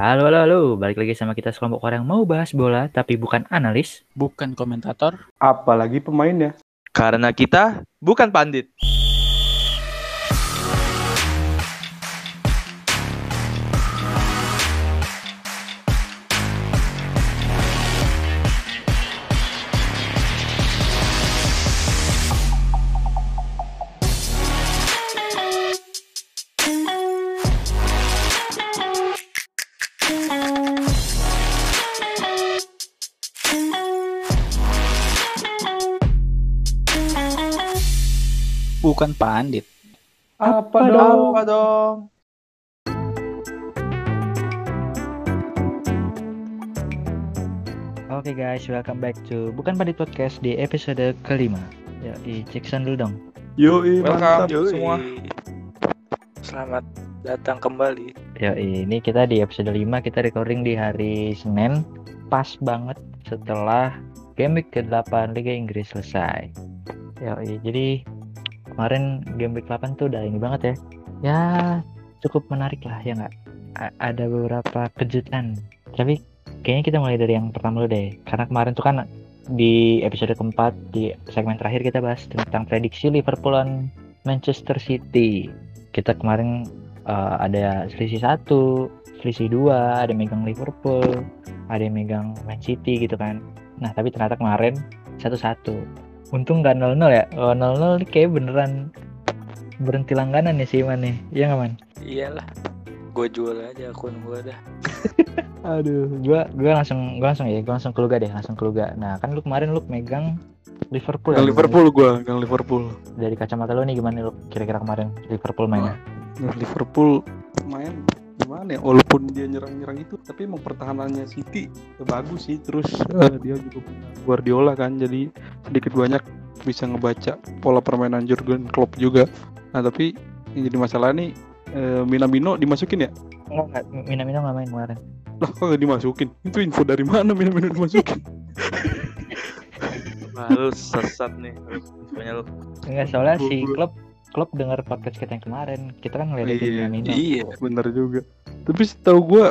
Halo, halo, halo. Balik lagi sama kita sekelompok orang yang mau bahas bola, tapi bukan analis. bukan komentator. apalagi pemainnya. Karena kita bukan pandit. Bukan pandit. Apa, dong? Apa dong? Oke guys, welcome back to Bukan Pandit Podcast di episode kelima. Ya, di Jackson dulu dong. Yoi, Welcome mantap. semua. Selamat datang kembali. Ya, ini kita di episode 5 kita recording di hari Senin. Pas banget setelah game week ke-8 Liga Inggris selesai. Ya, jadi kemarin game week 8 tuh udah ini banget ya. Ya, cukup menarik lah ya nggak? Ada beberapa kejutan. Tapi kayaknya kita mulai dari yang pertama dulu deh. Karena kemarin tuh kan di episode keempat di segmen terakhir kita bahas tentang prediksi Liverpool lawan Manchester City. Kita kemarin eh, ada selisih satu, selisih dua, ada megang Liverpool, ada megang Man City gitu kan. Nah tapi ternyata kemarin satu-satu. Untung nggak 0-0 ya. Oh, 0-0 kayak beneran berhenti langganan ya si Iman nih. Iya nggak man? Iyalah. Gue jual aja akun gue dah. Aduh, gua gua langsung gua langsung ya, gua langsung keluga deh, langsung keluga. Nah, kan lu kemarin lu megang Liverpool. Gang ya? Liverpool gua, gang Liverpool. Dari kacamata lu nih gimana lu kira-kira kemarin Liverpool mainnya? Gang Liverpool main gimana ya? Walaupun dia nyerang-nyerang itu, tapi emang pertahanannya City ya bagus sih. Terus eh, dia juga punya Guardiola kan, jadi sedikit banyak bisa ngebaca pola permainan Jurgen Klopp juga. Nah tapi yang jadi masalah nih eh, Minamino dimasukin ya? Enggak, enggak, Minamino nggak main kemarin. Lah kok nggak dimasukin? Itu info dari mana Minamino dimasukin? Lu sesat nih. Enggak, soalnya si Klopp Klopp dengar podcast kita yang kemarin. Kita kan ngeliat Iya, Minamino. Iya. Bener juga. Tapi setahu gua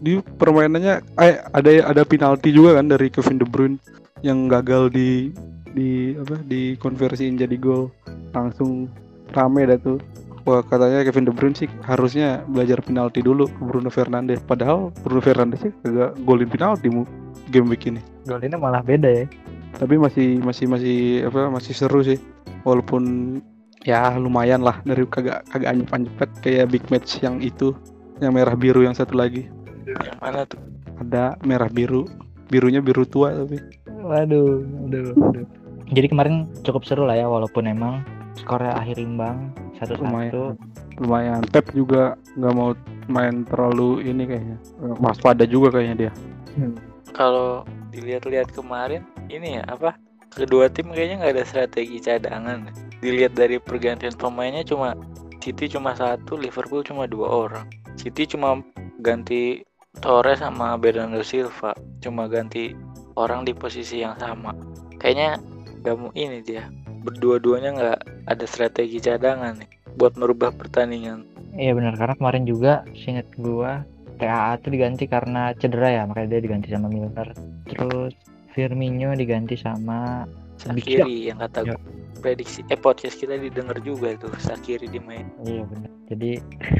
di permainannya eh, ada ada penalti juga kan dari Kevin De Bruyne yang gagal di di apa di konversiin jadi gol langsung rame dah tuh wah katanya Kevin De Bruyne sih harusnya belajar penalti dulu ke Bruno Fernandes padahal Bruno Fernandes sih kagak golin penalti mu game week ini Golinnya malah beda ya. tapi masih masih masih apa masih seru sih walaupun ya lumayan lah dari kagak kagak anyep anyepet kayak big match yang itu yang merah biru yang satu lagi Yang mana tuh? ada merah biru birunya biru tua tapi Waduh, waduh, waduh. Jadi kemarin cukup seru lah ya walaupun emang skornya akhir imbang satu-satu. Lumayan. lumayan Pep juga nggak mau main terlalu ini kayaknya waspada juga kayaknya dia Kalau dilihat-lihat kemarin, ini ya apa? Kedua tim kayaknya nggak ada strategi cadangan. Dilihat dari pergantian pemainnya cuma City cuma satu, Liverpool cuma dua orang. City cuma ganti Torres sama Bernardo Silva, cuma ganti orang di posisi yang sama. Kayaknya nggak mau ini dia. Berdua-duanya nggak ada strategi cadangan nih buat merubah pertandingan. Iya benar karena kemarin juga seingat gua TAA tuh diganti karena cedera ya makanya dia diganti sama Milner. Terus Firmino diganti sama Sakiri yang kata Ya. prediksi eh podcast kita didengar juga tuh Sakiri dimain. Iya benar. Jadi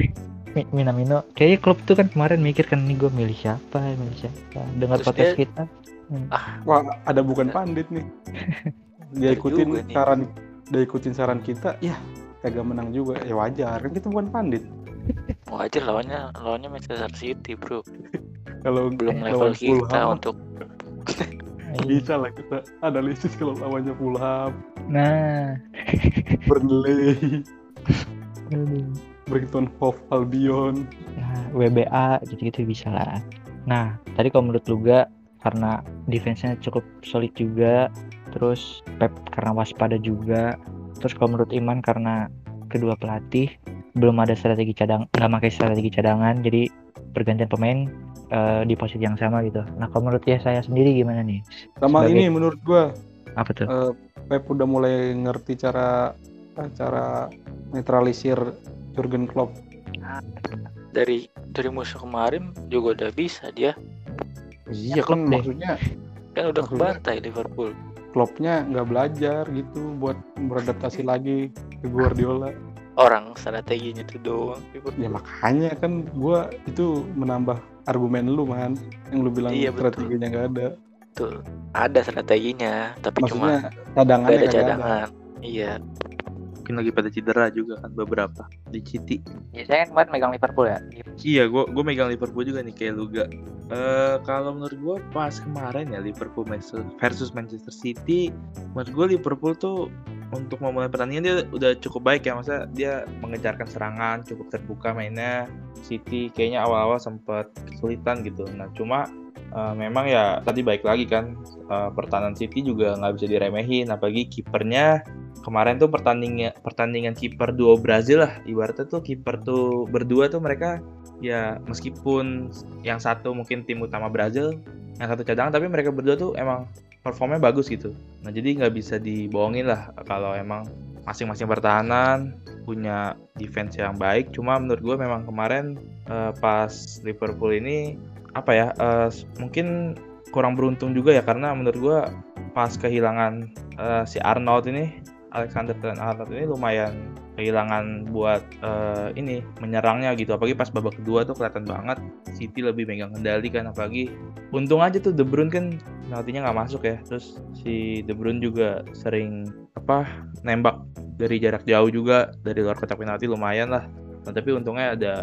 Mi- Minamino kayaknya klub tuh kan kemarin mikir kan nih gue milih siapa ya milih siapa. Dengar Terus podcast dia- kita. wah ada bukan pandit nih dia ikutin nih. saran dia ikutin saran kita ya kagak menang juga ya wajar kan kita bukan pandit Wajar lawannya lawannya Manchester City, Bro. kalau Belum level kita untuk. Bisa lah kita analisis kalau lawannya Fulham Nah, Burnley. Brighton Hove Albion. Nah, WBA gitu-gitu bisa lah. Nah, tadi kalau menurut Luga karena defense-nya cukup solid juga, terus Pep karena waspada juga, terus kalau menurut Iman karena kedua pelatih belum ada strategi cadang, nggak pakai strategi cadangan, jadi pergantian pemain eh, di posisi yang sama gitu. Nah, kalau menurut ya saya sendiri gimana nih? sama Sebagai- ini menurut gua Apa tuh? eh, Pep udah mulai ngerti cara cara netralisir Jurgen Klopp dari dari musuh kemarin juga udah bisa dia Iya kan deh. maksudnya kan udah Maksudnya- kebantai Liverpool klubnya nggak belajar gitu buat beradaptasi lagi ke Guardiola. orang strateginya tuh doang Liverpool. Ya makanya kan gua itu menambah argumen lu man yang lu bilang Iya, strateginya nggak ada. Betul. ada strateginya tapi cuma Maksudnya nggak cadangannya ada kagak ada. cadangan iya Mungkin lagi pada cedera juga kan beberapa di City. Ya, saya kan kemarin megang Liverpool ya. Iya, gue gue megang Liverpool juga nih kayak Luga. Eh kalau menurut gue pas kemarin ya Liverpool versus- versus Manchester City, menurut gue Liverpool tuh untuk memulai pertandingan dia udah cukup baik ya, masa dia mengejarkan serangan cukup terbuka mainnya. City kayaknya awal-awal sempat kesulitan gitu. Nah cuma eh, memang ya tadi baik lagi kan eh, pertahanan City juga nggak bisa diremehin, apalagi kipernya kemarin tuh pertandingan pertandingan kiper duo Brazil lah ibaratnya tuh kiper tuh berdua tuh mereka ya meskipun yang satu mungkin tim utama Brazil yang satu cadangan tapi mereka berdua tuh emang performnya bagus gitu. Nah jadi nggak bisa dibohongin lah kalau emang masing-masing pertahanan punya defense yang baik. Cuma menurut gue memang kemarin eh, pas Liverpool ini apa ya eh, mungkin kurang beruntung juga ya. Karena menurut gue pas kehilangan eh, si Arnold ini Alexander Trent Arnold ini lumayan kehilangan buat eh, ini menyerangnya gitu. Apalagi pas babak kedua tuh kelihatan banget City lebih megang kendali kan. Apalagi untung aja tuh De Bruyne kan penaltinya nggak masuk ya. Terus si De Bruyne juga sering apa nembak dari jarak jauh juga. Dari luar kotak penalti lumayan lah nah, tapi untungnya ada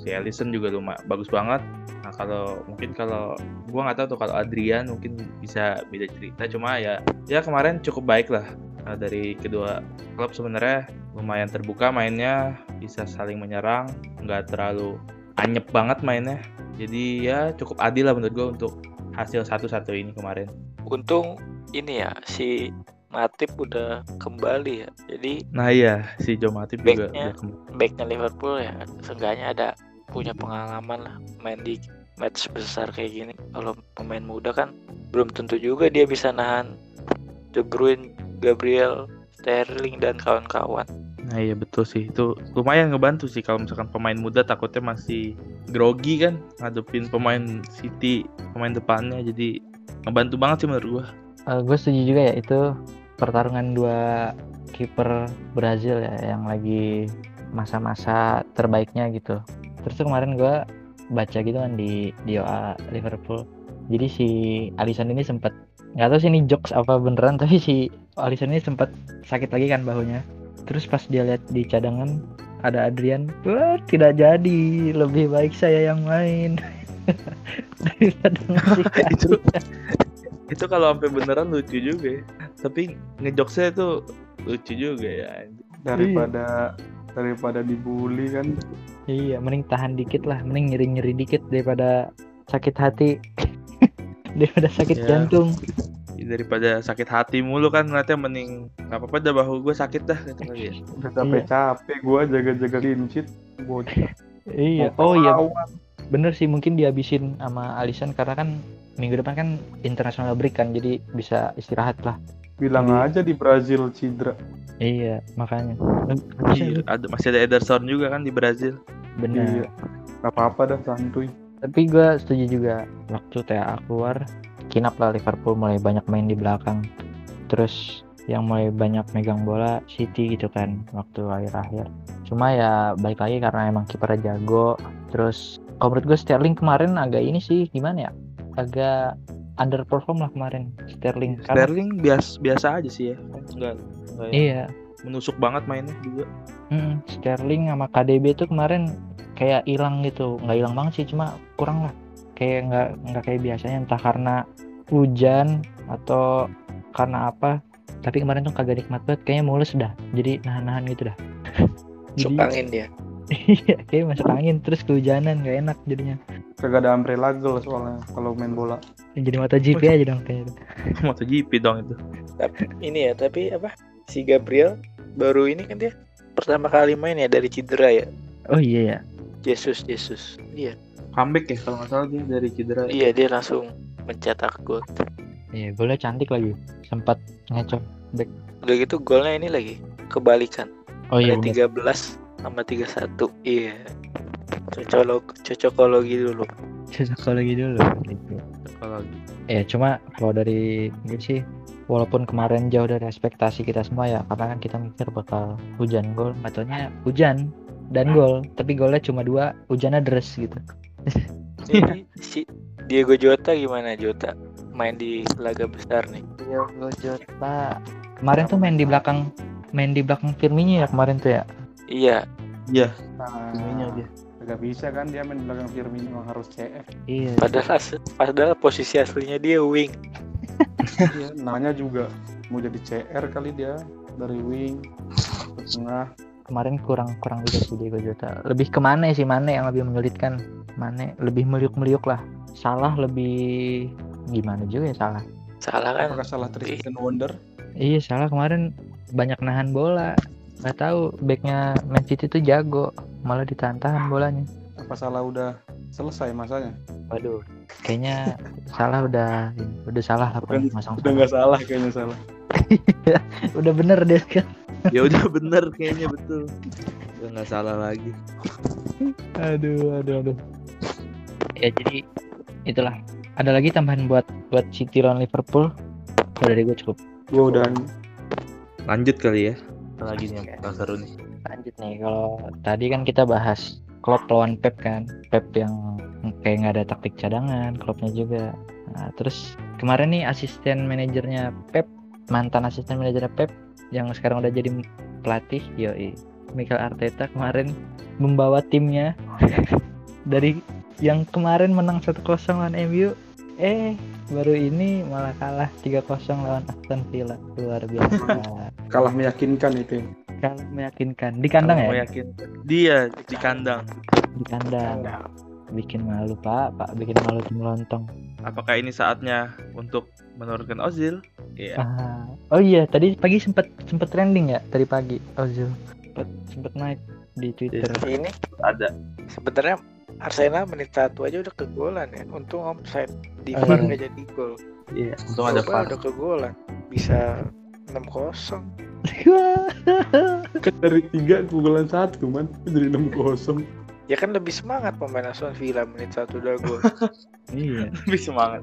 si Alisson juga lumayan bagus banget. Nah kalau mungkin kalau gua nggak tahu tuh kalau Adrian mungkin bisa beda cerita. Cuma ya ya kemarin cukup baik lah Nah, dari kedua klub sebenarnya. Lumayan terbuka mainnya bisa saling menyerang nggak terlalu anyep banget mainnya. Jadi ya cukup adil lah menurut gue untuk hasil satu-satu ini kemarin. Untung ini ya si Matip udah kembali ya jadi nah iya si Joe Matip juga Backnya. udah kembali. backnya Liverpool ya seenggaknya ada punya pengalaman lah main di match besar kayak gini kalau pemain muda kan belum tentu juga dia bisa nahan De Bruyne, Gabriel, Sterling dan kawan-kawan Nah iya betul sih itu lumayan ngebantu sih kalau misalkan pemain muda takutnya masih grogi kan ngadepin pemain City pemain depannya jadi ngebantu banget sih menurut gua. gue setuju juga ya itu pertarungan dua kiper Brazil ya yang lagi masa-masa terbaiknya gitu. Terus tuh kemarin gue baca gitu kan di di OA Liverpool. Jadi si Alisson ini sempat nggak tahu sih ini jokes apa beneran tapi si Alisson ini sempat sakit lagi kan bahunya. Terus pas dia lihat di cadangan ada Adrian, wah tidak jadi, lebih baik saya yang main. Daripada ngasih Itu kalau sampai beneran lucu juga ya. Tapi ngejokesnya itu lucu juga ya. Daripada daripada dibully kan Iya, mending tahan dikit lah, mending nyeri-nyeri dikit daripada sakit hati. daripada sakit Ya. jantung. Daripada sakit hati mulu kan ngeliatnya mending nggak apa-apa dah bahu gue sakit dah gitu kali ya. udah capek-capek gua jaga-jaga clean sheet bocah. Iya. Oh iya. Bener sih mungkin dihabisin sama Alisson karena kan minggu depan kan international break kan, jadi bisa istirahat lah. Bilang Jadi- aja di Brazil cedera. Iya, makanya. Iya, ada, masih ada Ederson juga kan di Brazil. bener. Iya. Gak apa-apa dah santuy. Tapi gue setuju juga waktu TA keluar, kinap lah Liverpool mulai banyak main di belakang. Terus yang mulai banyak megang bola City gitu kan waktu akhir-akhir. Cuma ya balik lagi karena emang kipernya jago. Terus kalau menurut gue Sterling kemarin agak ini sih gimana ya? Agak underperform lah kemarin Sterling. Karena- Sterling biasa biasa aja sih ya. Enggak enggak yang Iya. menusuk banget mainnya juga. Mm, Sterling sama KDB tuh kemarin kayak hilang gitu, nggak hilang banget sih, cuma kurang lah. Kayak nggak nggak kayak biasanya entah karena hujan atau karena apa. Tapi kemarin tuh kagak nikmat banget, kayaknya mulus dah. Jadi nahan-nahan gitu dah. Jadi angin dia iya, kayak masuk angin terus kehujanan nggak enak jadinya. Kagak ada umbrella girl soalnya kalau main bola. Jadi MotoGP aja dong kayaknya. MotoGP dong itu. ini ya tapi apa si Gabriel baru ini kan dia pertama kali main ya dari cedera ya Oh iya ya. Jesus Jesus iya Comeback ya kalau nggak salah dia dari cedera. iya dia langsung mencetak gol Iya, golnya cantik lagi. Sempat ngecok. udah gitu golnya ini lagi kebalikan Oh iya ada bener. 13 sama 31 iya. Cocok cocokologi dulu. cocokologi dulu gitu. Kalau ya cuma kalau dari gue sih walaupun kemarin jauh dari ekspektasi kita semua ya karena kan kita mikir bakal hujan gol. Katanya hujan dan gol tapi golnya cuma dua hujannya deres gitu. Ini si Diego Jota gimana? Jota? Main di laga besar nih. Diogo Jota. Kemarin tuh main di belakang main di belakang Firmino ya kemarin tuh ya Iya, iya, Nah, dia. Gak bisa kan dia main di belakang Firmino harus CF. iya padahal padahal posisi aslinya dia wing. iya, namanya juga mau jadi CR kali dia dari wing ke tengah. kemarin kurang kurang juga sih Diego Jota lebih ke Mane sih Mane yang lebih menyulitkan Mane lebih meliuk-meliuk lah salah lebih gimana juga ya salah Salah kan? Apakah salah Tristan Wonder? Iya salah kemarin banyak nahan bola. Gak tahu backnya Man City tuh jago, malah ditahan-tahan bolanya. Apa salah udah selesai masanya? Waduh, kayaknya salah udah udah salah lah pokoknya masang Udah nggak salah kayaknya salah. udah bener deh kan. Ya udah bener kayaknya betul. Udah nggak salah lagi. Aduh, aduh, aduh. Ya jadi itulah. Ada lagi tambahan buat buat City lawan Liverpool? Kalau dari gue cukup. Gua udah Lanjut kali ya. Apa lagi nih yang bakal seru nih. Lanjut nih, kalau tadi kan kita bahas Klopp lawan Pep kan, Pep yang kayak nggak ada taktik cadangan, Kloppnya juga. Nah, terus kemarin nih asisten manajernya Pep, mantan asisten manajernya Pep yang sekarang udah jadi pelatih, yoi. Mikel Arteta kemarin membawa timnya dari yang kemarin menang 1-0 lawan MU, eh baru ini malah kalah 3-0 lawan Aston Villa. Luar biasa. kalah meyakinkan itu. Kalah meyakinkan di kandang Kalau ya? mau yakin. Dia di kandang. di kandang bikin malu pak pak bikin malu tim lontong Apakah ini saatnya untuk menurunkan Ozil? Iya. ah. oh iya tadi pagi sempet sempet trending ya tadi pagi Ozil sempet sempet naik di twitter Ini Ada. sebenarnya Arsenal menit satu aja udah kegolan ya. Untung offside di Oh, VAR iya. nggak jadi gol. Iya. Untung ada VAR. udah kegolan. Bisa 6-0. Kan dari tiga keunggulan satu man, dari enam kosong. Ya kan lebih semangat pemain Aston Villa menit satu udah gol. iya Lebih semangat.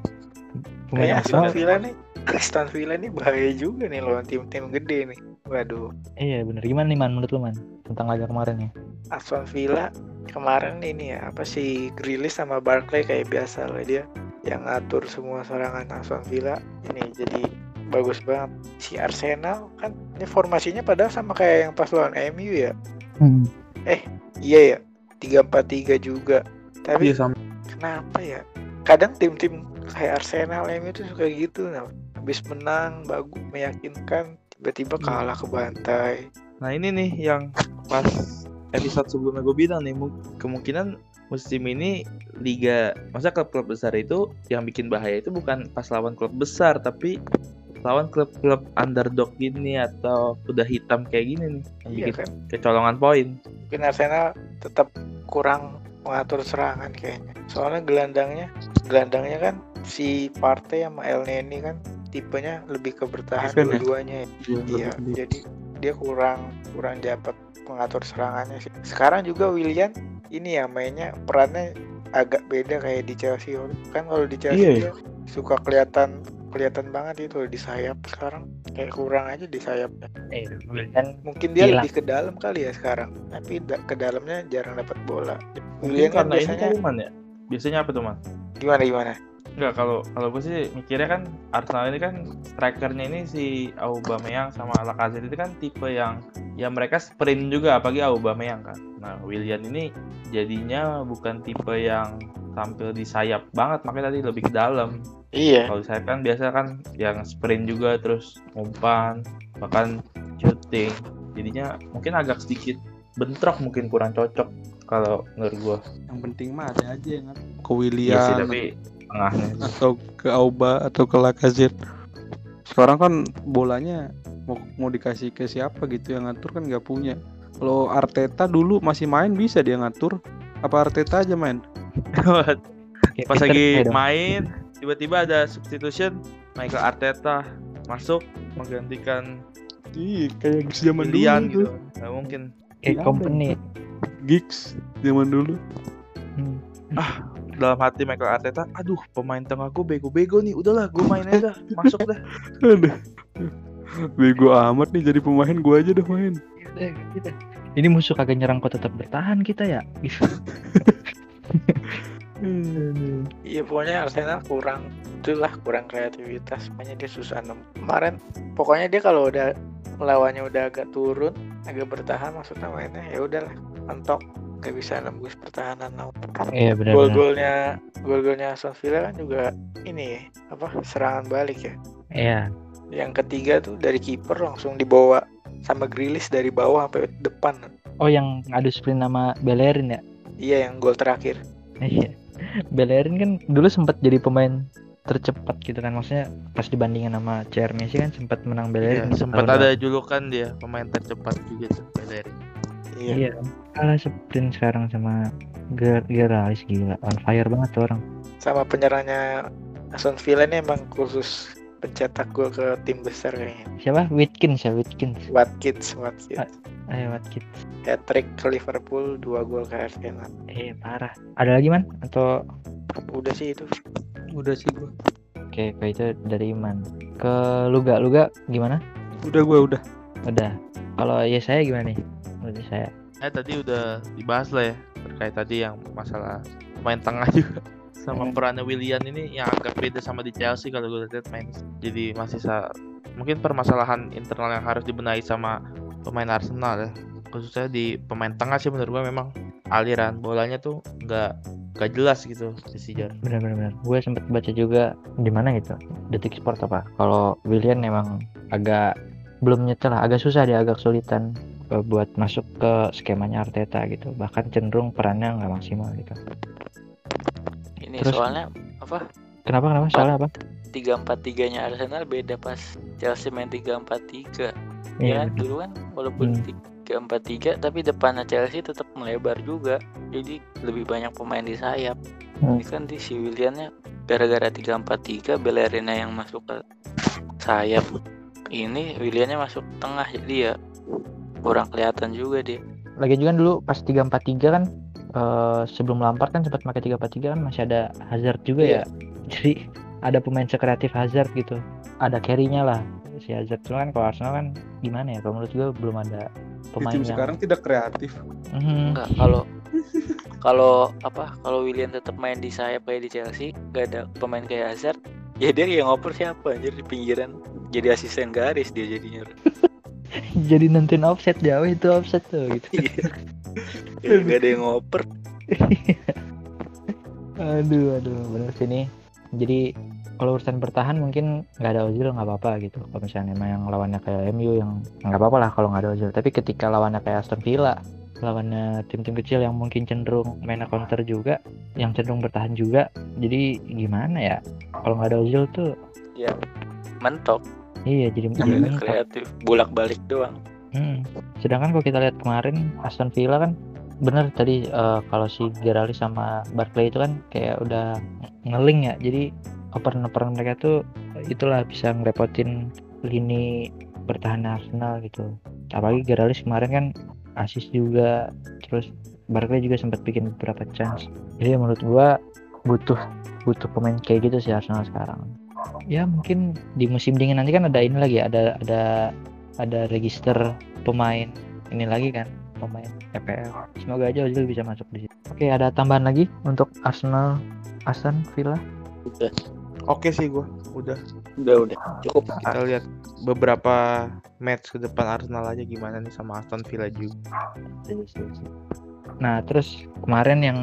pemain Kayak Aston Villa nih, Aston Villa nih bahaya juga nih lawan tim-tim gede nih. Waduh, iya bener gimana nih man menurut lu man tentang laga kemarin ya Aston Villa kemarin ini ya apa sih Grealish sama Barkley kayak biasa lah dia yang ngatur semua serangan Aston Villa. Ini jadi bagus banget. Si Arsenal kan ini formasinya padahal sama kayak yang pas lawan MU ya? Iya ya tiga empat tiga juga. Tapi Iya sama. kenapa ya? Kadang tim-tim kayak Arsenal MU itu suka gitu nah habis menang bagus meyakinkan tiba-tiba kalah ke bantai. Nah ini nih yang pas episode sebelumnya gue bilang nih mu- kemungkinan musim ini liga masa klub-klub besar itu yang bikin bahaya itu bukan pas lawan klub besar tapi lawan klub-klub underdog gini atau udah hitam kayak gini nih yang iya bikin kan kecolongan poin. mungkin Arsenal tetap kurang mengatur serangan kayaknya soalnya gelandangnya gelandangnya kan si Partey sama El Neni kan tipenya lebih ke bertahan ya? dua-duanya ya. Iya, Iya, jadi dia kurang kurang dapat mengatur serangannya sih. Sekarang juga William ini ya mainnya perannya agak beda kayak di Chelsea. Kan kalau di Chelsea Iya, dia suka kelihatan kelihatan banget itu di sayap sekarang kayak kurang aja di sayapnya. eh kan Mungkin dia Hilang. lebih ke dalam kali ya sekarang. Tapi da- ke dalamnya jarang dapat bola. Mungkin William kan karena ini biasanya kali man ya. Biasanya apa tuh man? gimana gimana? Enggak kalau kalau gue sih mikirnya kan Arsenal ini kan strikernya ini si Aubameyang sama Lacazette itu kan tipe yang ya mereka sprint juga apalagi Aubameyang kan. Nah William ini jadinya bukan tipe yang tampil di sayap banget makanya tadi lebih ke dalam. Iya. Kalau saya kan biasa kan yang sprint juga terus umpan bahkan shooting. Jadinya mungkin agak sedikit bentrok mungkin kurang cocok kalau menurut gua. Yang penting mah ada aja yang ke Iya William sih tapi tengahnya. atau ke Auba atau ke Lacazette. Sekarang kan bolanya mau mau dikasih ke siapa gitu yang ngatur kan nggak punya. Kalau Arteta dulu masih main bisa dia ngatur. Apa Arteta aja main? pas lagi dong. main tiba-tiba ada substitution Michael Arteta masuk menggantikan Iya, kayak zaman Willian dulu gitu nggak mungkin kayak Iya, company Gigs zaman dulu. Hmm. Dalam hati Michael Arteta aduh pemain tengah gue bego-bego nih udahlah gue main aja masuk dah Aduh. Bego amat nih jadi pemain gua aja dah main. Ini musuh kagak nyerang kok tetap bertahan kita ya. Iya pokoknya Arsenal kurang itulah kurang kreativitas makanya dia susah nem kemarin pokoknya dia kalau udah lawannya udah agak turun agak bertahan maksudnya mainnya ya udahlah mentok nggak bisa nembus pertahanan lawan Iya benar. gol-golnya gol-golnya Aston Villa kan juga ini apa serangan balik ya Iya. yang ketiga tuh dari kiper langsung dibawa sama Grilis dari bawah sampai depan Oh yang adu sprint nama Bellerin ya? iya yang gol terakhir Iya. Bellerin kan dulu sempat jadi pemain tercepat gitu kan maksudnya pas dibandingin sama CR Messi kan sempat menang Bellerin Iya, sempat ada julukan dia pemain tercepat juga tuh Bellerin iya Iya. Kalah sprint sekarang sama Ger Geralis gila on fire banget tuh orang. sama penyerangnya Aston Villa ini emang khusus pencetak gol ke tim besar kayaknya Siapa? Watkins ya Watkins. Watkins Watkins Ayo Watkins. hat trick ke Liverpool dua gol ke Arsenal Eh parah. Ada lagi man? Atau udah sih itu Udah sih gua. oke kayak itu dari Iman. Ke Luga Luga gimana? Udah gua udah. Udah. Kalau ya saya gimana nih? Menurut saya. eh tadi udah dibahas lah ya terkait tadi yang masalah main tengah juga sama Hmm. perannya Willian ini yang agak beda sama di Chelsea kalau gue lihat main jadi masih sa mungkin permasalahan internal yang harus dibenahi sama pemain Arsenal ya khususnya di pemain tengah sih menurut gue memang aliran bolanya tuh nggak nggak jelas gitu di Sijar Benar-benar. Gue sempat baca juga di mana gitu. Detik Sport apa? Kalau William memang agak belum nyetel lah, agak susah dia agak sulitan buat masuk ke skemanya Arteta gitu. Bahkan cenderung perannya nggak maksimal gitu. ini Terus? soalnya apa Kenapa kenapa? Soalnya apa? tiga empat tiganya Arsenal beda pas Chelsea main tiga empat tiga Iya, ya dulu kan walaupun Hmm. tiga empat tiga tapi depannya Chelsea tetap melebar juga jadi lebih banyak pemain di sayap Hmm. ini kan di si Williannya gara-gara tiga empat tiga Bellerina yang masuk ke sayap ini Williannya masuk tengah jadi ya kurang kelihatan juga dia Lagi juga kan dulu pas 343 kan eh, sebelum Lampard kan sempat pakai 343 kan masih ada Hazard juga Iya. ya. Jadi ada pemain sekreatif Hazard gitu. Ada carry-nya lah si Hazard. Cuma kan kalau Arsenal kan gimana ya? Kalau menurut gue belum ada Di pemain tim yang sekarang tidak kreatif. Mhm. enggak kalau kalau apa kalau Willian tetap main di sayap kayak di Chelsea gak ada pemain kayak Hazard ya dia yang ngoper siapa anjir di pinggiran jadi asisten garis dia jadinya jadi nentuin offset jauh itu offset tuh gitu. Iya. gak ada yang ngoper aduh aduh bener sih nih. Jadi kalau urusan bertahan mungkin nggak ada Ozil nggak apa-apa gitu. Kalau misalnya emang yang lawannya kayak MU yang nggak apa-apa lah kalau nggak ada Ozil. Tapi ketika lawannya kayak Aston Villa, lawannya tim-tim kecil yang mungkin cenderung main counter juga, yang cenderung bertahan juga. Jadi gimana ya? Kalau nggak ada Ozil tuh, ya mentok iya jadi jadi Nggak mentok. kreatif bolak balik doang Hmm. Sedangkan kalau kita lihat kemarin Aston Villa kan bener tadi eh, kalau si Gerali sama Barclay itu kan kayak udah ngeling ya. Jadi operan-operan mereka tuh itulah bisa ngerepotin lini bertahan Arsenal gitu. Apalagi Gerali kemarin kan asis juga terus Barclay juga sempat bikin beberapa chance. Jadi menurut gua butuh butuh pemain kayak gitu sih Arsenal sekarang. Ya mungkin di musim dingin nanti kan ada ini lagi ada ada ada register pemain ini lagi kan pemain EPL semoga aja Ozil bisa masuk di situ. Oke ada tambahan lagi untuk Arsenal Aston Villa? Oke sih gue udah. Udah udah. Cukup. Kita lihat beberapa match ke depan Arsenal aja gimana nih sama Aston Villa juga. Nah terus kemarin yang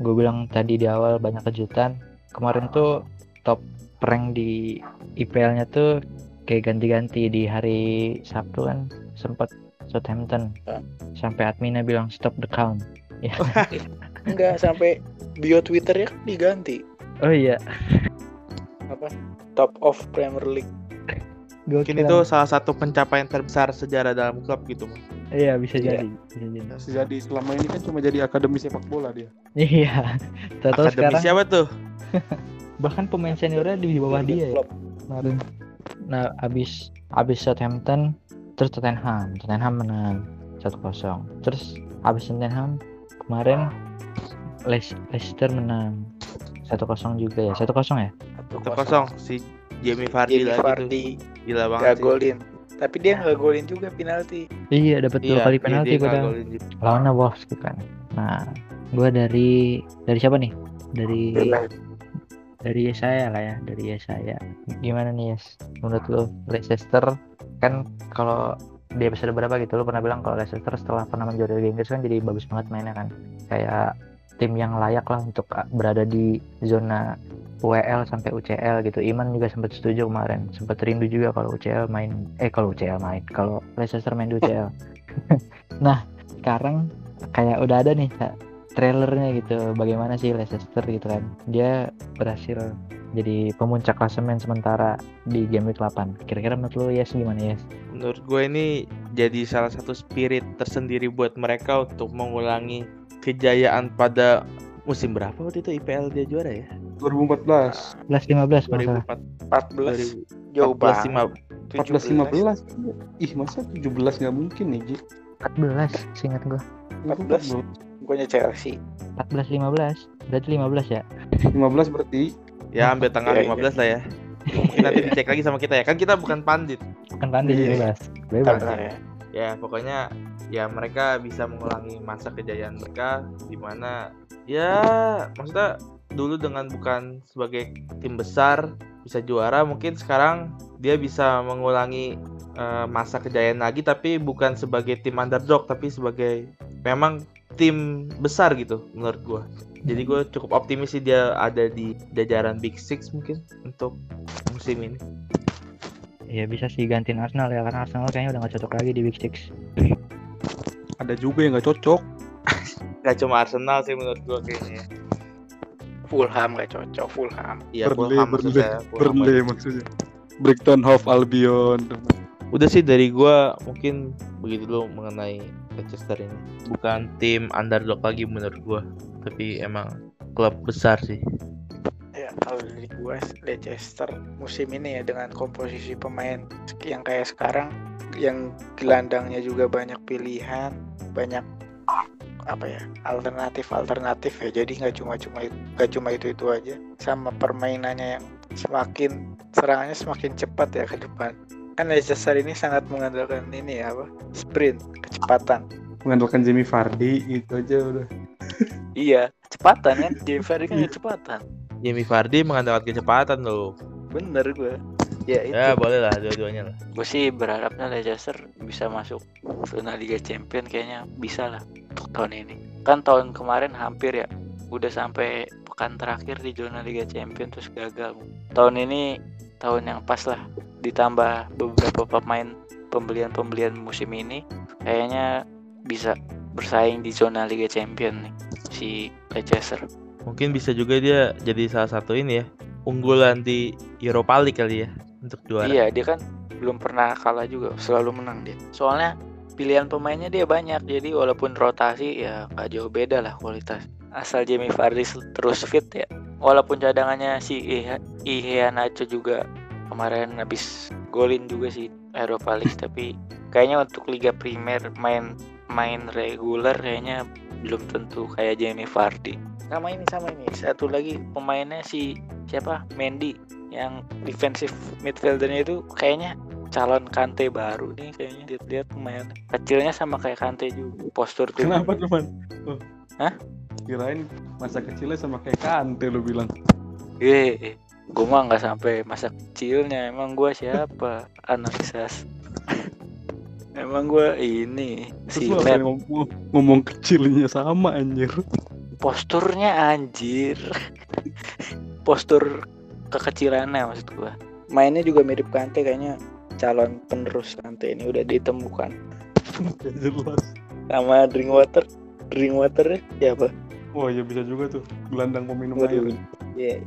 gue bilang tadi di awal banyak kejutan kemarin tuh top rank di IPL-nya tuh kayak ganti-ganti di hari Sabtu kan sempat Southampton. Sampai adminnya bilang stop the count. Ya. Enggak sampai bio Twitter ya kan diganti. Oh iya. Apa? Top of Premier League. Mungkin itu salah satu pencapaian terbesar sejarah dalam klub gitu Mas. iya bisa Iya. jadi bisa jadi. Bisa jadi. Selama ini kan cuma jadi akademi sepak bola dia. iya. Tahu akademi sekarang siapa tuh bahkan pemain seniornya di bawah dia ya Klopp. kemarin. Nah, abis abis Southampton terus Tottenham, Tottenham menang 1-0. Terus abis Tottenham kemarin Leicester menang 1-0 juga ya 1-0 ya Satu kosong si Jamie Vardy Jamie lagi Vardy tuh. Gila banget gak sih. golin. Tapi dia nggak golin juga penalti. iya dapat dua Iya, kali iya, penalti juga. lawannya Wolves bukan nah gua dari dari siapa nih dari dari saya lah ya dari saya gimana nih Yes? Menurut lo Leicester kan kalau di episode berapa gitu lo pernah bilang kalau Leicester setelah pernah menjuarai Liga Inggris kan jadi bagus banget mainnya kan? Kayak tim yang layak lah untuk uh, berada di zona WL sampai UCL gitu. Iman juga sempat setuju kemarin. Sempat rindu juga kalau UCL main eh kalau UCL main kalau Leicester main di UCL nah sekarang kayak udah ada nih trailernya gitu bagaimana sih Leicester gitu kan. Dia berhasil jadi pemuncak klasemen sementara di game week 8 kira-kira menurut lu Yes gimana Yes? Menurut gue ini jadi salah satu spirit tersendiri buat mereka untuk mengulangi kejayaan pada musim berapa waktu itu IPL dia juara ya? 2014 11 15 kalau salah. 14 jauh 14 banget. 14 15 ih masa 17 nggak mungkin nih Ji? 14 seingat gua. 14. Bukannya Chelsea. 14 15 berarti 15 ya 15 berarti Ya ambil tanggal iya. 15 lah ya. Mungkin nanti dicek lagi sama kita ya. Kan kita bukan pandit. kan pandai Iya. bebas bebas ya. Ya pokoknya ya mereka bisa mengulangi masa kejayaan mereka di mana ya maksudnya dulu dengan bukan sebagai tim besar bisa juara mungkin sekarang dia bisa mengulangi eh, masa kejayaan lagi tapi bukan sebagai tim underdog tapi sebagai memang tim besar gitu menurut gua. Jadi gue cukup optimis sih dia ada di jajaran Big Six mungkin untuk musim ini. Ya bisa sih gantiin Arsenal ya karena Arsenal kayaknya udah gak cocok lagi di Big Six. Ada juga yang nggak cocok. Gak cuma Arsenal sih menurut gua kayaknya. Ya. Fulham gak cocok Fulham. Iya, Fulham maksud Burnley. maksudnya. Brighton Hove Albion. Udah sih dari gua mungkin begitu dulu mengenai Manchester ini. Bukan tim underdog lagi menurut gua, tapi emang klub besar sih. Ya kalau dari gua Leicester musim ini ya dengan komposisi pemain yang kayak sekarang yang gelandangnya juga banyak pilihan, banyak apa ya alternatif alternatif ya jadi nggak cuma cuma nggak cuma itu itu aja sama permainannya yang semakin serangannya semakin cepat ya ke depan kan Leicester ini sangat mengandalkan ini ya apa? Sprint kecepatan. Mengandalkan Jamie Vardy gitu aja udah. Iya kecepatan kan? Jamie Vardy kan kecepatan. Jamie Vardy mengandalkan kecepatan loh. bener gue ya itu. Ya boleh lah dua-duanya lah. gue sih berharapnya Leicester bisa masuk zona Liga Champion kayaknya bisa lah untuk tahun ini. Kan tahun kemarin hampir ya udah sampai pekan terakhir di zona Liga Champion terus gagal. Tahun ini tahun yang pas lah ditambah beberapa pemain pembelian-pembelian musim ini kayaknya bisa bersaing di zona Liga Champion nih si Leicester Mungkin bisa juga dia jadi salah satu ini ya unggulan di Europa League kali ya untuk juara. Iya, dia kan belum pernah kalah juga, selalu menang dia. Soalnya pilihan pemainnya dia banyak, jadi walaupun rotasi ya nggak jauh beda lah kualitas. Asal Jamie Vardy terus fit ya. Walaupun cadangannya si Ihe Nacho juga kemarin habis golin juga sih Europa League, tapi kayaknya untuk Liga Primer main main reguler kayaknya belum tentu kayak Jamie Vardy. Sama ini sama ini, satu lagi pemainnya si siapa Mendy yang defensive midfieldernya itu kayaknya calon Kante baru nih kayaknya lihat-lihat pemain kecilnya sama kayak Kante juga postur tuh kenapa teman oh. Hah? kirain masa kecilnya sama kayak Kante lu bilang eh gue mah nggak sampai masa kecilnya. Emang gue siapa? Analisis emang gue ini si apa ngomong, ngomong kecilnya sama anjir. Posturnya anjir. Postur kekecilannya maksud gue mainnya juga mirip Kante kayaknya. Calon penerus Kante ini udah ditemukan. Jelas. Sama Drinkwater. Drinkwater siapa? Wah ya bisa juga tuh. Gelandang peminum Waduh. air Iya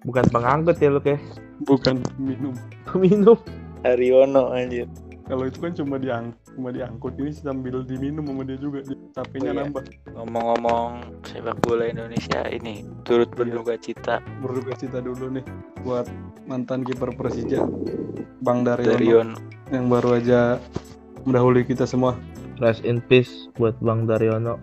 Bukan pengangkut ya lu kayak bukan minum. Minum. Haryono anjir. Kalau itu kan cuma diang cuma diangkut. Ini sambil diminum sama dia juga. Capeknya Oh, iya. nambah. Ngomong-ngomong sepak bola Indonesia ini turut berduka cita. Berduka cita dulu nih buat mantan kiper Persija Bang Daryono. Daryono. Yang baru aja mendahului kita semua. Rest in peace buat Bang Daryono.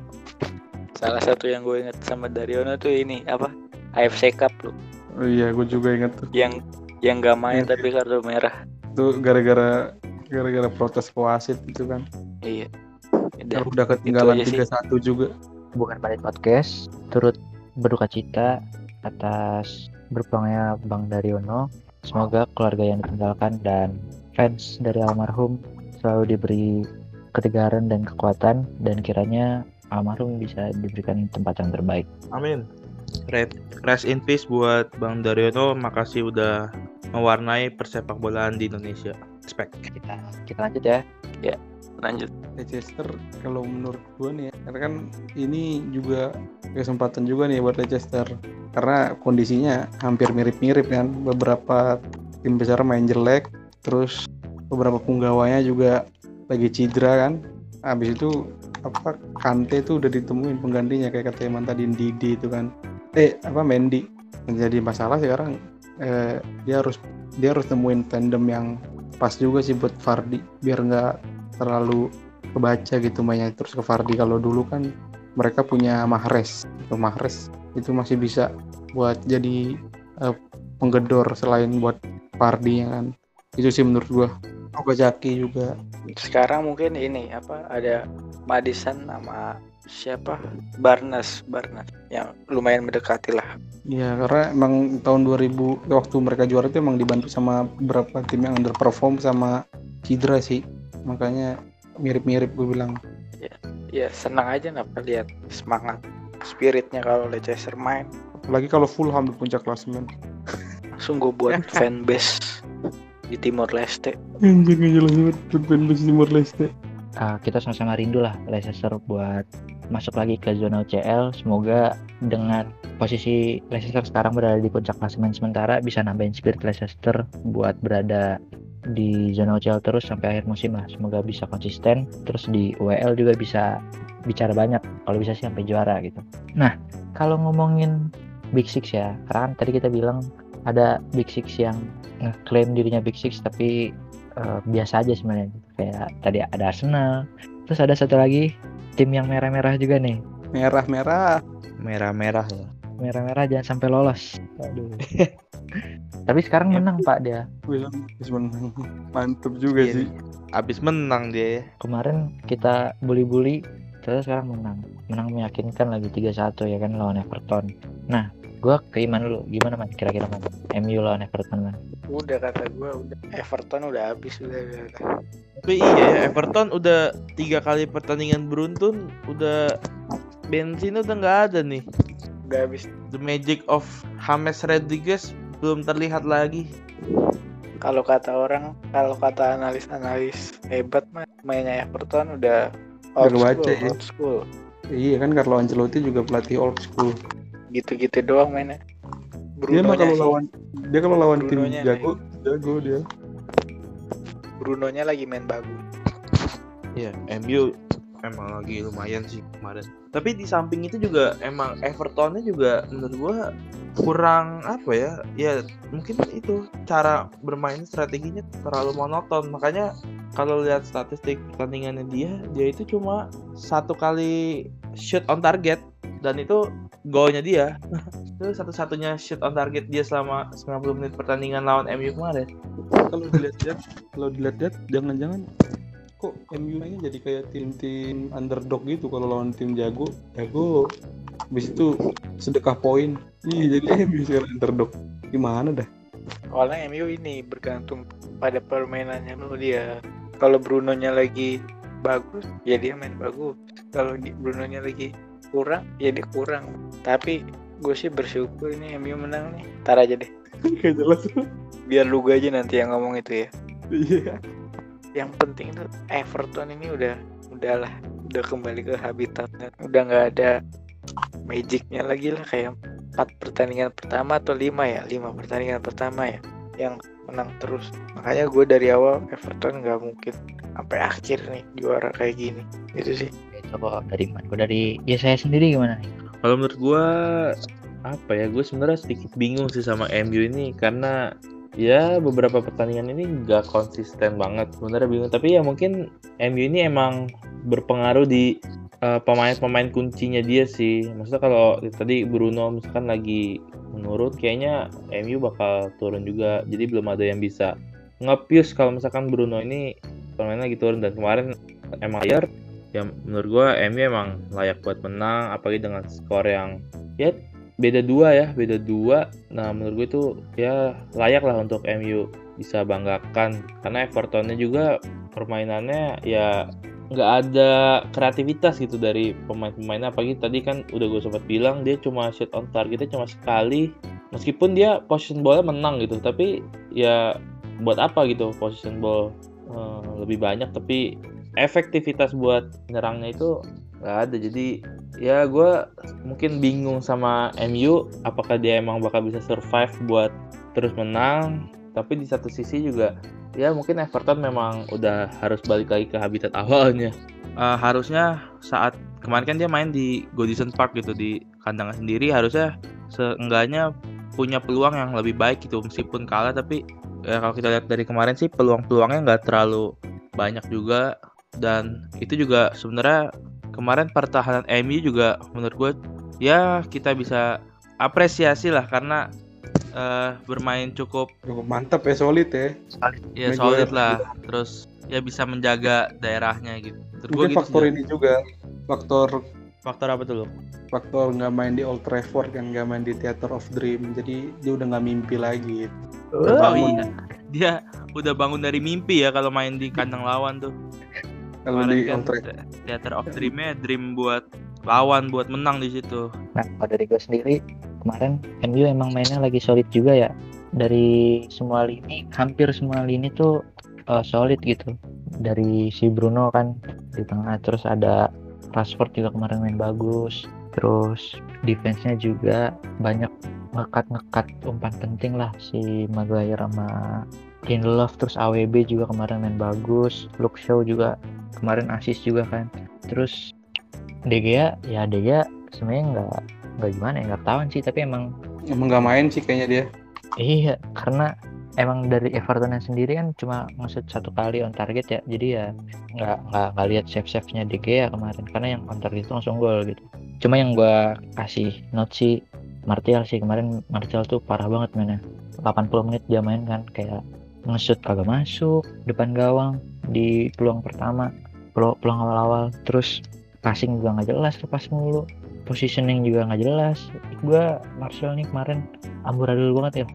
salah satu yang gue inget sama Daryono tuh ini apa? AFC Cup lu Oh, iya, gue juga inget tuh. yang yang gak main Iya. tapi kartu merah Itu gara-gara gara-gara protes ke wasit itu kan. iya Udah. Udah ketinggalan aja 3-1 juga. bukan pada podcast turut berduka cita atas berpulangnya Bang Daryono. Semoga keluarga yang ditinggalkan dan fans dari almarhum selalu diberi ketegaran dan kekuatan dan kiranya almarhum bisa diberikan tempat yang terbaik. Amin. Red, rest in peace buat Bang Daryono. Makasih udah mewarnai persepak bolaan di Indonesia. Respect. Kita kita lanjut ya. lanjut Leicester kalau menurut gue nih ya, karena kan ini juga kesempatan juga nih buat Leicester karena kondisinya hampir mirip-mirip kan beberapa tim besar main jelek terus beberapa penggawanya juga lagi cedera kan habis itu apa Kante tuh udah ditemuin penggantinya kayak kata Eman tadi Didi itu kan. Eh apa Mendy. Yang jadi masalah sekarang eh, dia harus dia harus temuin tandem yang pas juga sih buat Fardi biar nggak terlalu kebaca gitu mainnya. Terus ke Fardi kalau dulu kan mereka punya Mahrez. Itu Mahrez itu masih bisa buat jadi eh, penggedor selain buat Fardi kan. Itu sih menurut gua Okazaki juga. Sekarang mungkin ini apa ada Madison sama siapa? Barnes Barnes yang lumayan mendekati lah. Ya karena emang tahun 2000 waktu mereka juara itu emang dibantu sama beberapa tim yang underperform sama cedera sih. Makanya mirip-mirip gue bilang. Ya senang aja napa lihat semangat spiritnya kalau Leicester main. Apalagi kalau Fulham di puncak klasemen langsung gue buat fanbase di Timor Leste anjir gak jelas banget fanbase Timor Leste Ah, kita sama-sama rindu lah Leicester buat masuk lagi ke zona UCL. Semoga dengan posisi Leicester sekarang berada di puncak klasemen sementara bisa nambahin spirit Leicester buat berada di zona UCL terus sampai akhir musim lah. Semoga bisa konsisten. Terus di UEL juga bisa bicara banyak. Kalau bisa sih sampai juara gitu. Nah, kalau ngomongin Big Six ya, karena kan tadi kita bilang ada Big Six yang ngeklaim dirinya Big Six tapi eh, biasa aja sebenarnya kayak tadi ada Arsenal terus ada satu lagi tim yang merah-merah juga nih merah-merah Merah-merah ya. merah-merah jangan sampai lolos aduh tapi sekarang menang pak dia Wih, bisa menang. mantep juga Iya. sih Abis menang dia ya. kemarin kita bully-bully terus sekarang menang menang meyakinkan lagi 3-1 ya kan lawan Everton nah gua ke Iman dulu gimana man kira-kira man MU lawan Everton man udah kata gue udah Everton udah habis udah, udah, udah. Tapi iya ya, Everton udah tiga kali pertandingan beruntun, udah bensin udah nggak ada nih. udah habis The magic of James Rodriguez belum terlihat lagi. kalau kata orang kalau kata analis-analis hebat mah mainnya Everton udah Udah old school, ya. old school iya kan Carlo Ancelotti juga pelatih old school gitu-gitu doang mainnya dia mah kalau sih, lawan dia kalau lawan tim jago jago dia Brunonya lagi main bagus Iya, MU emang lagi lumayan sih kemarin. Tapi di samping itu juga emang Evertonnya juga menurut gua kurang apa ya? Ya mungkin itu cara bermain strateginya terlalu monoton. Makanya kalau lihat statistik pertandingannya dia, dia itu cuma satu kali shoot on target. Dan itu golnya dia. itu satu-satunya shoot on target dia selama 90 menit pertandingan lawan MU kemarin. kalau dilihat-lihat kalau dilihat-lihat jangan-jangan kok MU ini jadi kayak tim-tim underdog gitu kalau lawan tim jago. Jago habis itu sedekah poin. Iya jadi MU sekarang underdog. Gimana dah Soalnya MU ini bergantung pada permainannya dulu dia. Kalau Brunonya lagi bagus, ya dia main bagus. Kalau di- Brunonya lagi kurang, ya dia kurang. Tapi gue sih bersyukur ini MU menang nih. Ntar aja deh. gak jelas Biar lu aja nanti yang ngomong itu ya. iya Yang penting tuh Everton ini udah udahlah udah kembali ke habitatnya. Udah nggak ada magicnya lagi lah kayak empat pertandingan pertama atau lima ya lima pertandingan pertama ya yang menang terus makanya gue dari awal Everton nggak mungkin sampai akhir nih juara kayak gini itu sih kok dari Iman Gua dari ya saya sendiri gimana nih Kalau menurut gua apa ya? Gue sebenarnya sedikit bingung sih sama MU ini karena ya beberapa pertandingan ini nggak konsisten banget. Sebenarnya bingung. Tapi ya mungkin MU ini emang berpengaruh di eh, pemain-pemain kuncinya dia sih. Maksudnya kalau tadi Bruno misalkan lagi menurun, kayaknya MU bakal turun juga. Jadi belum ada yang bisa ngepius kalau misalkan Bruno ini pemain lagi turun. Dan kemarin emang layar ya menurut gua MU emang layak buat menang. Apalagi dengan skor yang ya beda dua ya beda dua. Nah menurut gue itu ya layak lah untuk MU bisa banggakan. Karena Evertonnya juga permainannya ya nggak ada kreativitas gitu dari pemain-pemainnya. Apalagi tadi kan udah gue sempat bilang dia cuma shoot on targetnya cuma sekali. Meskipun dia position ballnya menang gitu tapi ya buat apa gitu position ball eh, lebih banyak. Tapi efektivitas buat nyerangnya itu nggak ada. Jadi ya gue mungkin bingung sama MU apakah dia emang bakal bisa survive buat terus menang. Tapi di satu sisi juga ya mungkin Everton memang udah harus balik lagi ke habitat awalnya. Eh, harusnya saat kemarin kan dia main di Goodison Park gitu di kandang sendiri harusnya seenggaknya punya peluang yang lebih baik gitu meskipun kalah tapi ya kalau kita lihat dari kemarin sih peluang-peluangnya nggak terlalu banyak juga dan itu juga sebenarnya kemarin pertahanan MU juga menurut gue ya kita bisa apresiasi lah karena eh, bermain cukup Cukup mantap ya solid ya. ya Maguire solid lah. Terus ya bisa menjaga daerahnya gitu. Gua Mungkin gitu faktor ini juga faktor faktor apa tuh lo faktor nggak main di Old Trafford kan nggak main di Theater of Dream. Jadi dia udah nggak mimpi lagi. Oh Bangun. iya. Dia udah bangun dari mimpi ya kalau main di kandang lawan tuh. Kalau di kan Old Trafford. Theater of dream-nya dream buat lawan buat menang di situ. Nah, kalau dari gue sendiri kemarin MU emang mainnya lagi solid juga ya. Dari semua lini, hampir semua lini tuh eh, solid gitu. Dari si Bruno kan di tengah, terus ada Rashford juga kemarin main bagus. Terus defense-nya juga banyak ngekat-ngekat umpan penting lah si Maguire sama Lindelof terus AWB juga kemarin main bagus Luke Shaw juga kemarin assist juga kan terus De Gea ya De Gea sebenarnya nggak nggak gimana ya nggak ketahuan sih tapi emang emang nggak main sih kayaknya dia. Iya karena emang dari Everton sendiri kan cuma ngesut satu kali on target ya jadi ya nggak nggak nggak lihat save save nya De Gea kemarin karena yang on target itu langsung gol gitu. Cuma yang gua kasih note sih Martial sih kemarin Martial tuh parah banget mainnya. 80 menit dia main kan kayak ngesut kagak masuk depan gawang di peluang pertama peluang, peluang awal-awal terus passing juga nggak jelas lepas mulu positioning juga nggak jelas. Gua Martial nih kemarin amburadul banget ya.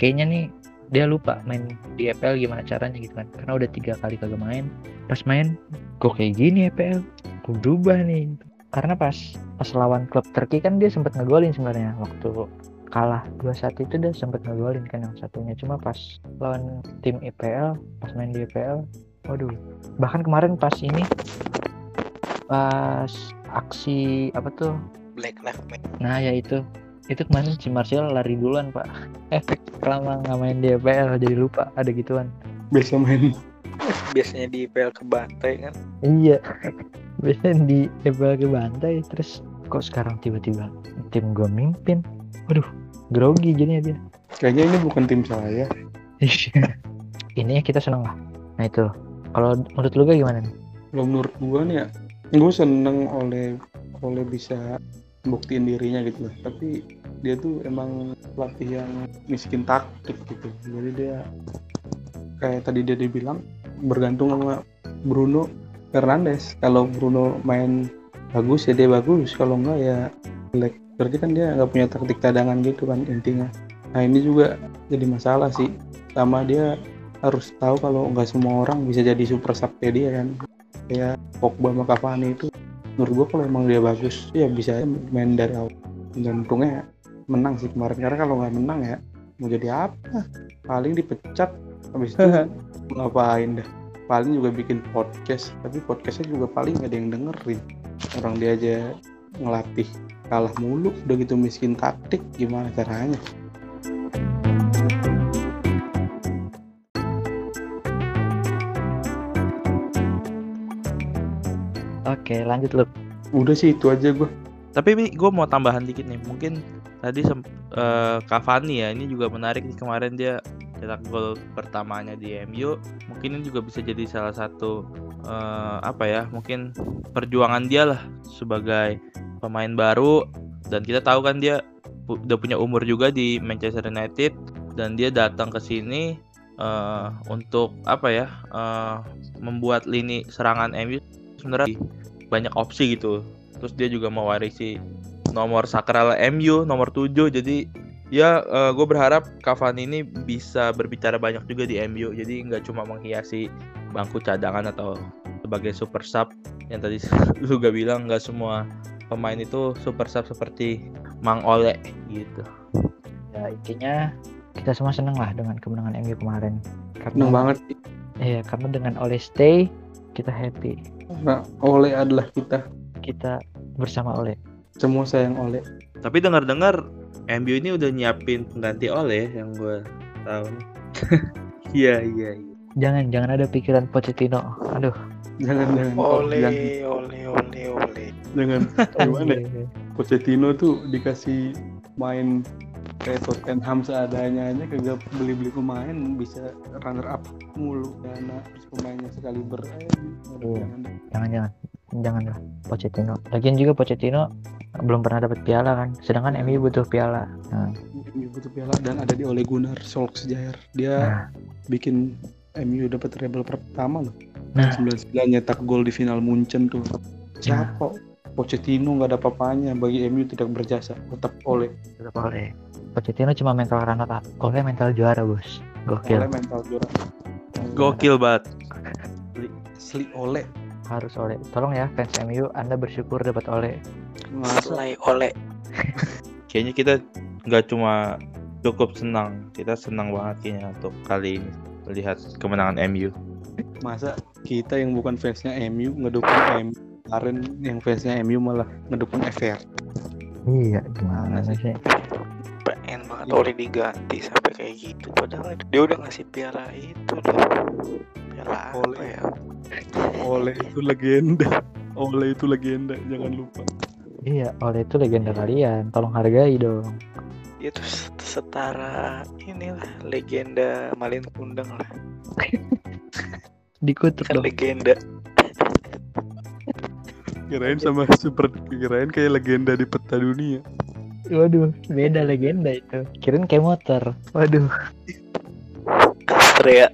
Kayaknya nih dia lupa main di EPL gimana caranya gitu kan. Karena udah tiga kali kagak main. Pas main kok kayak gini EPL kok berubah nih? Karena pas pas lawan klub Turki kan dia sempat ngegolin sebenarnya. Waktu kalah 2-1 itu dia sempat ngegolin kan yang satunya. Cuma pas lawan tim EPL pas main di EPL waduh. Bahkan kemarin pas ini pas aksi apa tuh? Black Lives Matter. Nah ya itu. Itu kemarin si Martial lari duluan pak. Efek lama nggak main di EPL jadi lupa ada gituan. Biasa main. Biasanya di IPL kebantai kan. iya. Biasanya di EPL ke bantai terus kok sekarang tiba-tiba tim gue mimpin? Waduh grogi jadinya dia. Kayaknya ini bukan tim saya. Ini kita seneng lah. Nah itu. Kalau menurut lu gimana nih? Kalau menurut gua nih ya gue seneng oleh oleh bisa buktiin dirinya gitu lah. Tapi dia tuh emang pelatih yang miskin taktik gitu. Jadi dia kayak tadi dia dibilang bergantung sama Bruno Fernandes. Kalau Bruno main bagus ya dia bagus. Kalau enggak ya jelek. Berarti kan dia nggak punya taktik cadangan gitu kan intinya. Nah ini juga jadi masalah sih. Sama dia harus tahu kalau nggak semua orang bisa jadi super sub dia kan kayak Pogba sama Cavani itu menurut gua kalau emang dia bagus ya bisa main dari awal. Dan untungnya menang sih kemarin. Karena kalau nggak menang ya mau jadi apa? Paling dipecat habis itu ngapain dah? Paling juga bikin podcast. Tapi podcastnya juga paling nggak ada yang dengerin. Orang dia aja ngelatih. Kalah mulu udah gitu miskin taktik gimana caranya oke lanjut lu. Udah sih itu aja gua. Tapi gue mau tambahan dikit nih. Mungkin tadi sem- eh, Cavani ya, ini juga menarik nih. Kemarin dia cetak gol pertamanya di MU. Mungkin ini juga bisa jadi salah satu eh, apa ya mungkin perjuangan dia lah sebagai pemain baru. Dan kita tahu kan dia pu- udah punya umur juga di Manchester United. Dan dia datang ke sini eh, untuk apa ya eh, membuat lini serangan MU sebenarnya banyak opsi gitu terus dia juga mewarisi nomor sakral MU nomor 7 jadi ya gue berharap Cavani ini bisa berbicara banyak juga di MU jadi nggak cuma menghiasi bangku cadangan atau sebagai super sub yang tadi lu gak bilang nggak semua pemain itu super sub seperti Mang Ole gitu Ya intinya kita semua seneng lah dengan kemenangan MU kemarin. Karena Seneng banget. Iya, karena dengan Ole stay kita happy. Nah, Ole adalah kita. Kita bersama Ole. Semua sayang Ole. tapi dengar-dengar MU ini udah nyiapin pengganti Ole yang gue tahu iya iya iya Jangan jangan ada pikiran Pochettino. Aduh. Jangan jangan. Ole, Jangan, ole, ole, ole. jangan. Gimana? Pochettino tuh dikasih main kayak Tottenham seadanya aja kagak beli-beli pemain bisa runner up mulu terus pemainnya sekali ber Iya. Jangan jangan. Jangan lah Pochettino. Lagian juga Pochettino belum pernah dapat piala kan. Sedangkan MU butuh piala. Nah, MU butuh piala dan ada di Ole Gunnar Solskjaer dia nah, bikin MU dapat treble pertama loh nah 99 nyetak gol di final Munchen tuh siapa Pochettino nggak ada papanya bagi MU tidak berjasa tetap Ole tetap Ole. Pochettino cuma mental runner up. Ole mental juara, Bos. Gokil. Ole mental juara gokil banget asli Ole Harus Ole. Tolong ya fans MU, Anda bersyukur dapat Ole. masa Selai ole. kayaknya kita nggak cuma cukup senang kita senang banget kayaknya untuk kali ini melihat kemenangan MU masa kita yang bukan fansnya MU ngedukung MU kemarin yang fansnya MU malah ngedukung FR Iya, gimana Mana sih? Banget oleh diganti sampai kayak gitu. Padahal dia udah ngasih piala itu loh. Piala apa Oleh. ya? Ole itu legenda Ole itu legenda jangan lupa Iya, Ole itu legenda kalian. Tolong hargai dong. Itu setara inilah legenda Malin Kundang lah. Dikutuk Kan dong. legenda. kirain sama super kirain kayak legenda di peta dunia Waduh, beda legenda itu. Kirain kayak motor. Waduh. Astrea.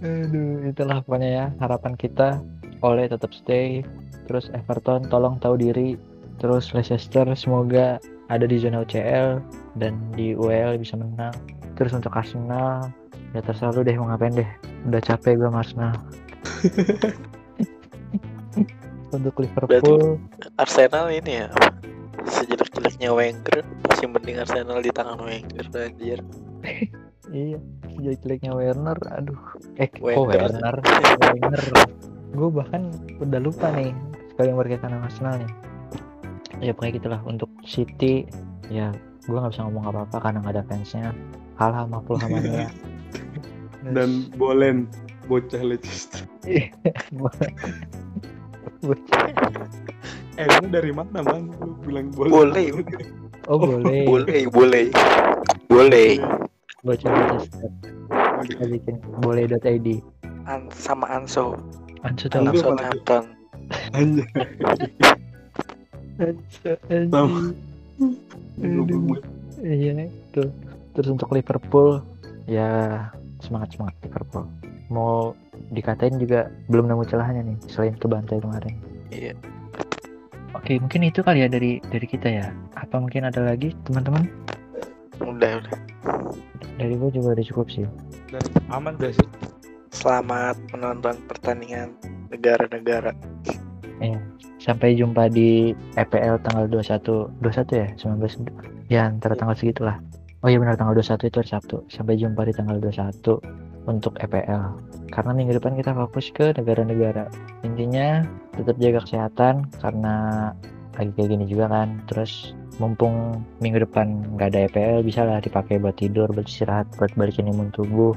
Aduh, itulah pokoknya ya harapan kita. Ole tetap stay. Terus Everton tolong tahu diri. Terus Leicester semoga ada di zona UCL dan di UEL bisa menang. Terus untuk Arsenal ya terserah lu deh mau ngapain deh. Udah capek gue sama Arsenal. untuk Liverpool Arsenal ini ya? Sejelek-jeleknya Wenger. Masih mending Arsenal di tangan Wenger anjir. iya jelek-jeleknya Werner aduh. Eh kok Wenger. Werner? Wenger gue bahkan udah lupa nih sekali yang berkaitan sama Arsenal nih. Ya pokoknya gitulah untuk City. Ya gue nggak bisa ngomong apa-apa karena nggak ada fansnya. Kalah sama Fulham Mania dan Bolen bocah Leicester lu dari mana bang lu bilang Bolen Boleh. oh boleh Boleh, boleh. Boleh. baca Manchester kita bikin boleh.id An sama Anso. Southampton. Anjay. Ansu anjing. Sama. Aduh. Iya itu. Terus untuk Liverpool ya semangat semangat Liverpool. Mau dikatain juga belum nemu celahnya nih selain kebantai kemarin. Iya. Oke mungkin itu kali ya dari dari kita ya. Apa mungkin ada lagi teman-teman? Udah, udah. Dari gue juga udah cukup sih. aman Udah sih Selamat menonton pertandingan negara-negara. Sampai jumpa di EPL tanggal 21 21 ya 19 ya antara tanggal segitulah. Oh iya benar tanggal 21 itu hari Sabtu. Sampai jumpa di tanggal 21 untuk EPL. Karena minggu depan kita fokus ke negara-negara. Intinya tetap jaga kesehatan karena lagi kayak gini juga kan. Terus mumpung minggu depan nggak ada EPL bisa lah dipakai buat tidur, buat istirahat, buat balikin imun tubuh.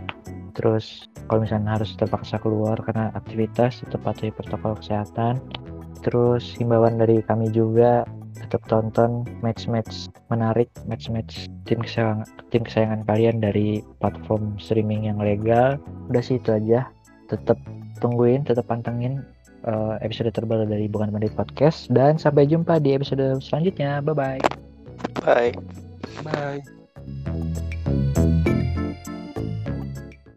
Terus kalau misalnya harus terpaksa keluar karena aktivitas tetap patuhi protokol kesehatan. Terus himbauan dari kami juga tetap tonton match-match menarik, match-match tim kesayangan tim kesayangan kalian dari platform streaming yang legal. Udah sih itu aja. tetap tungguin tetap pantengin uh, episode terbaru dari Bukan Menit Podcast dan sampai jumpa di episode selanjutnya. Bye-bye. Bye bye. Bye. Bye.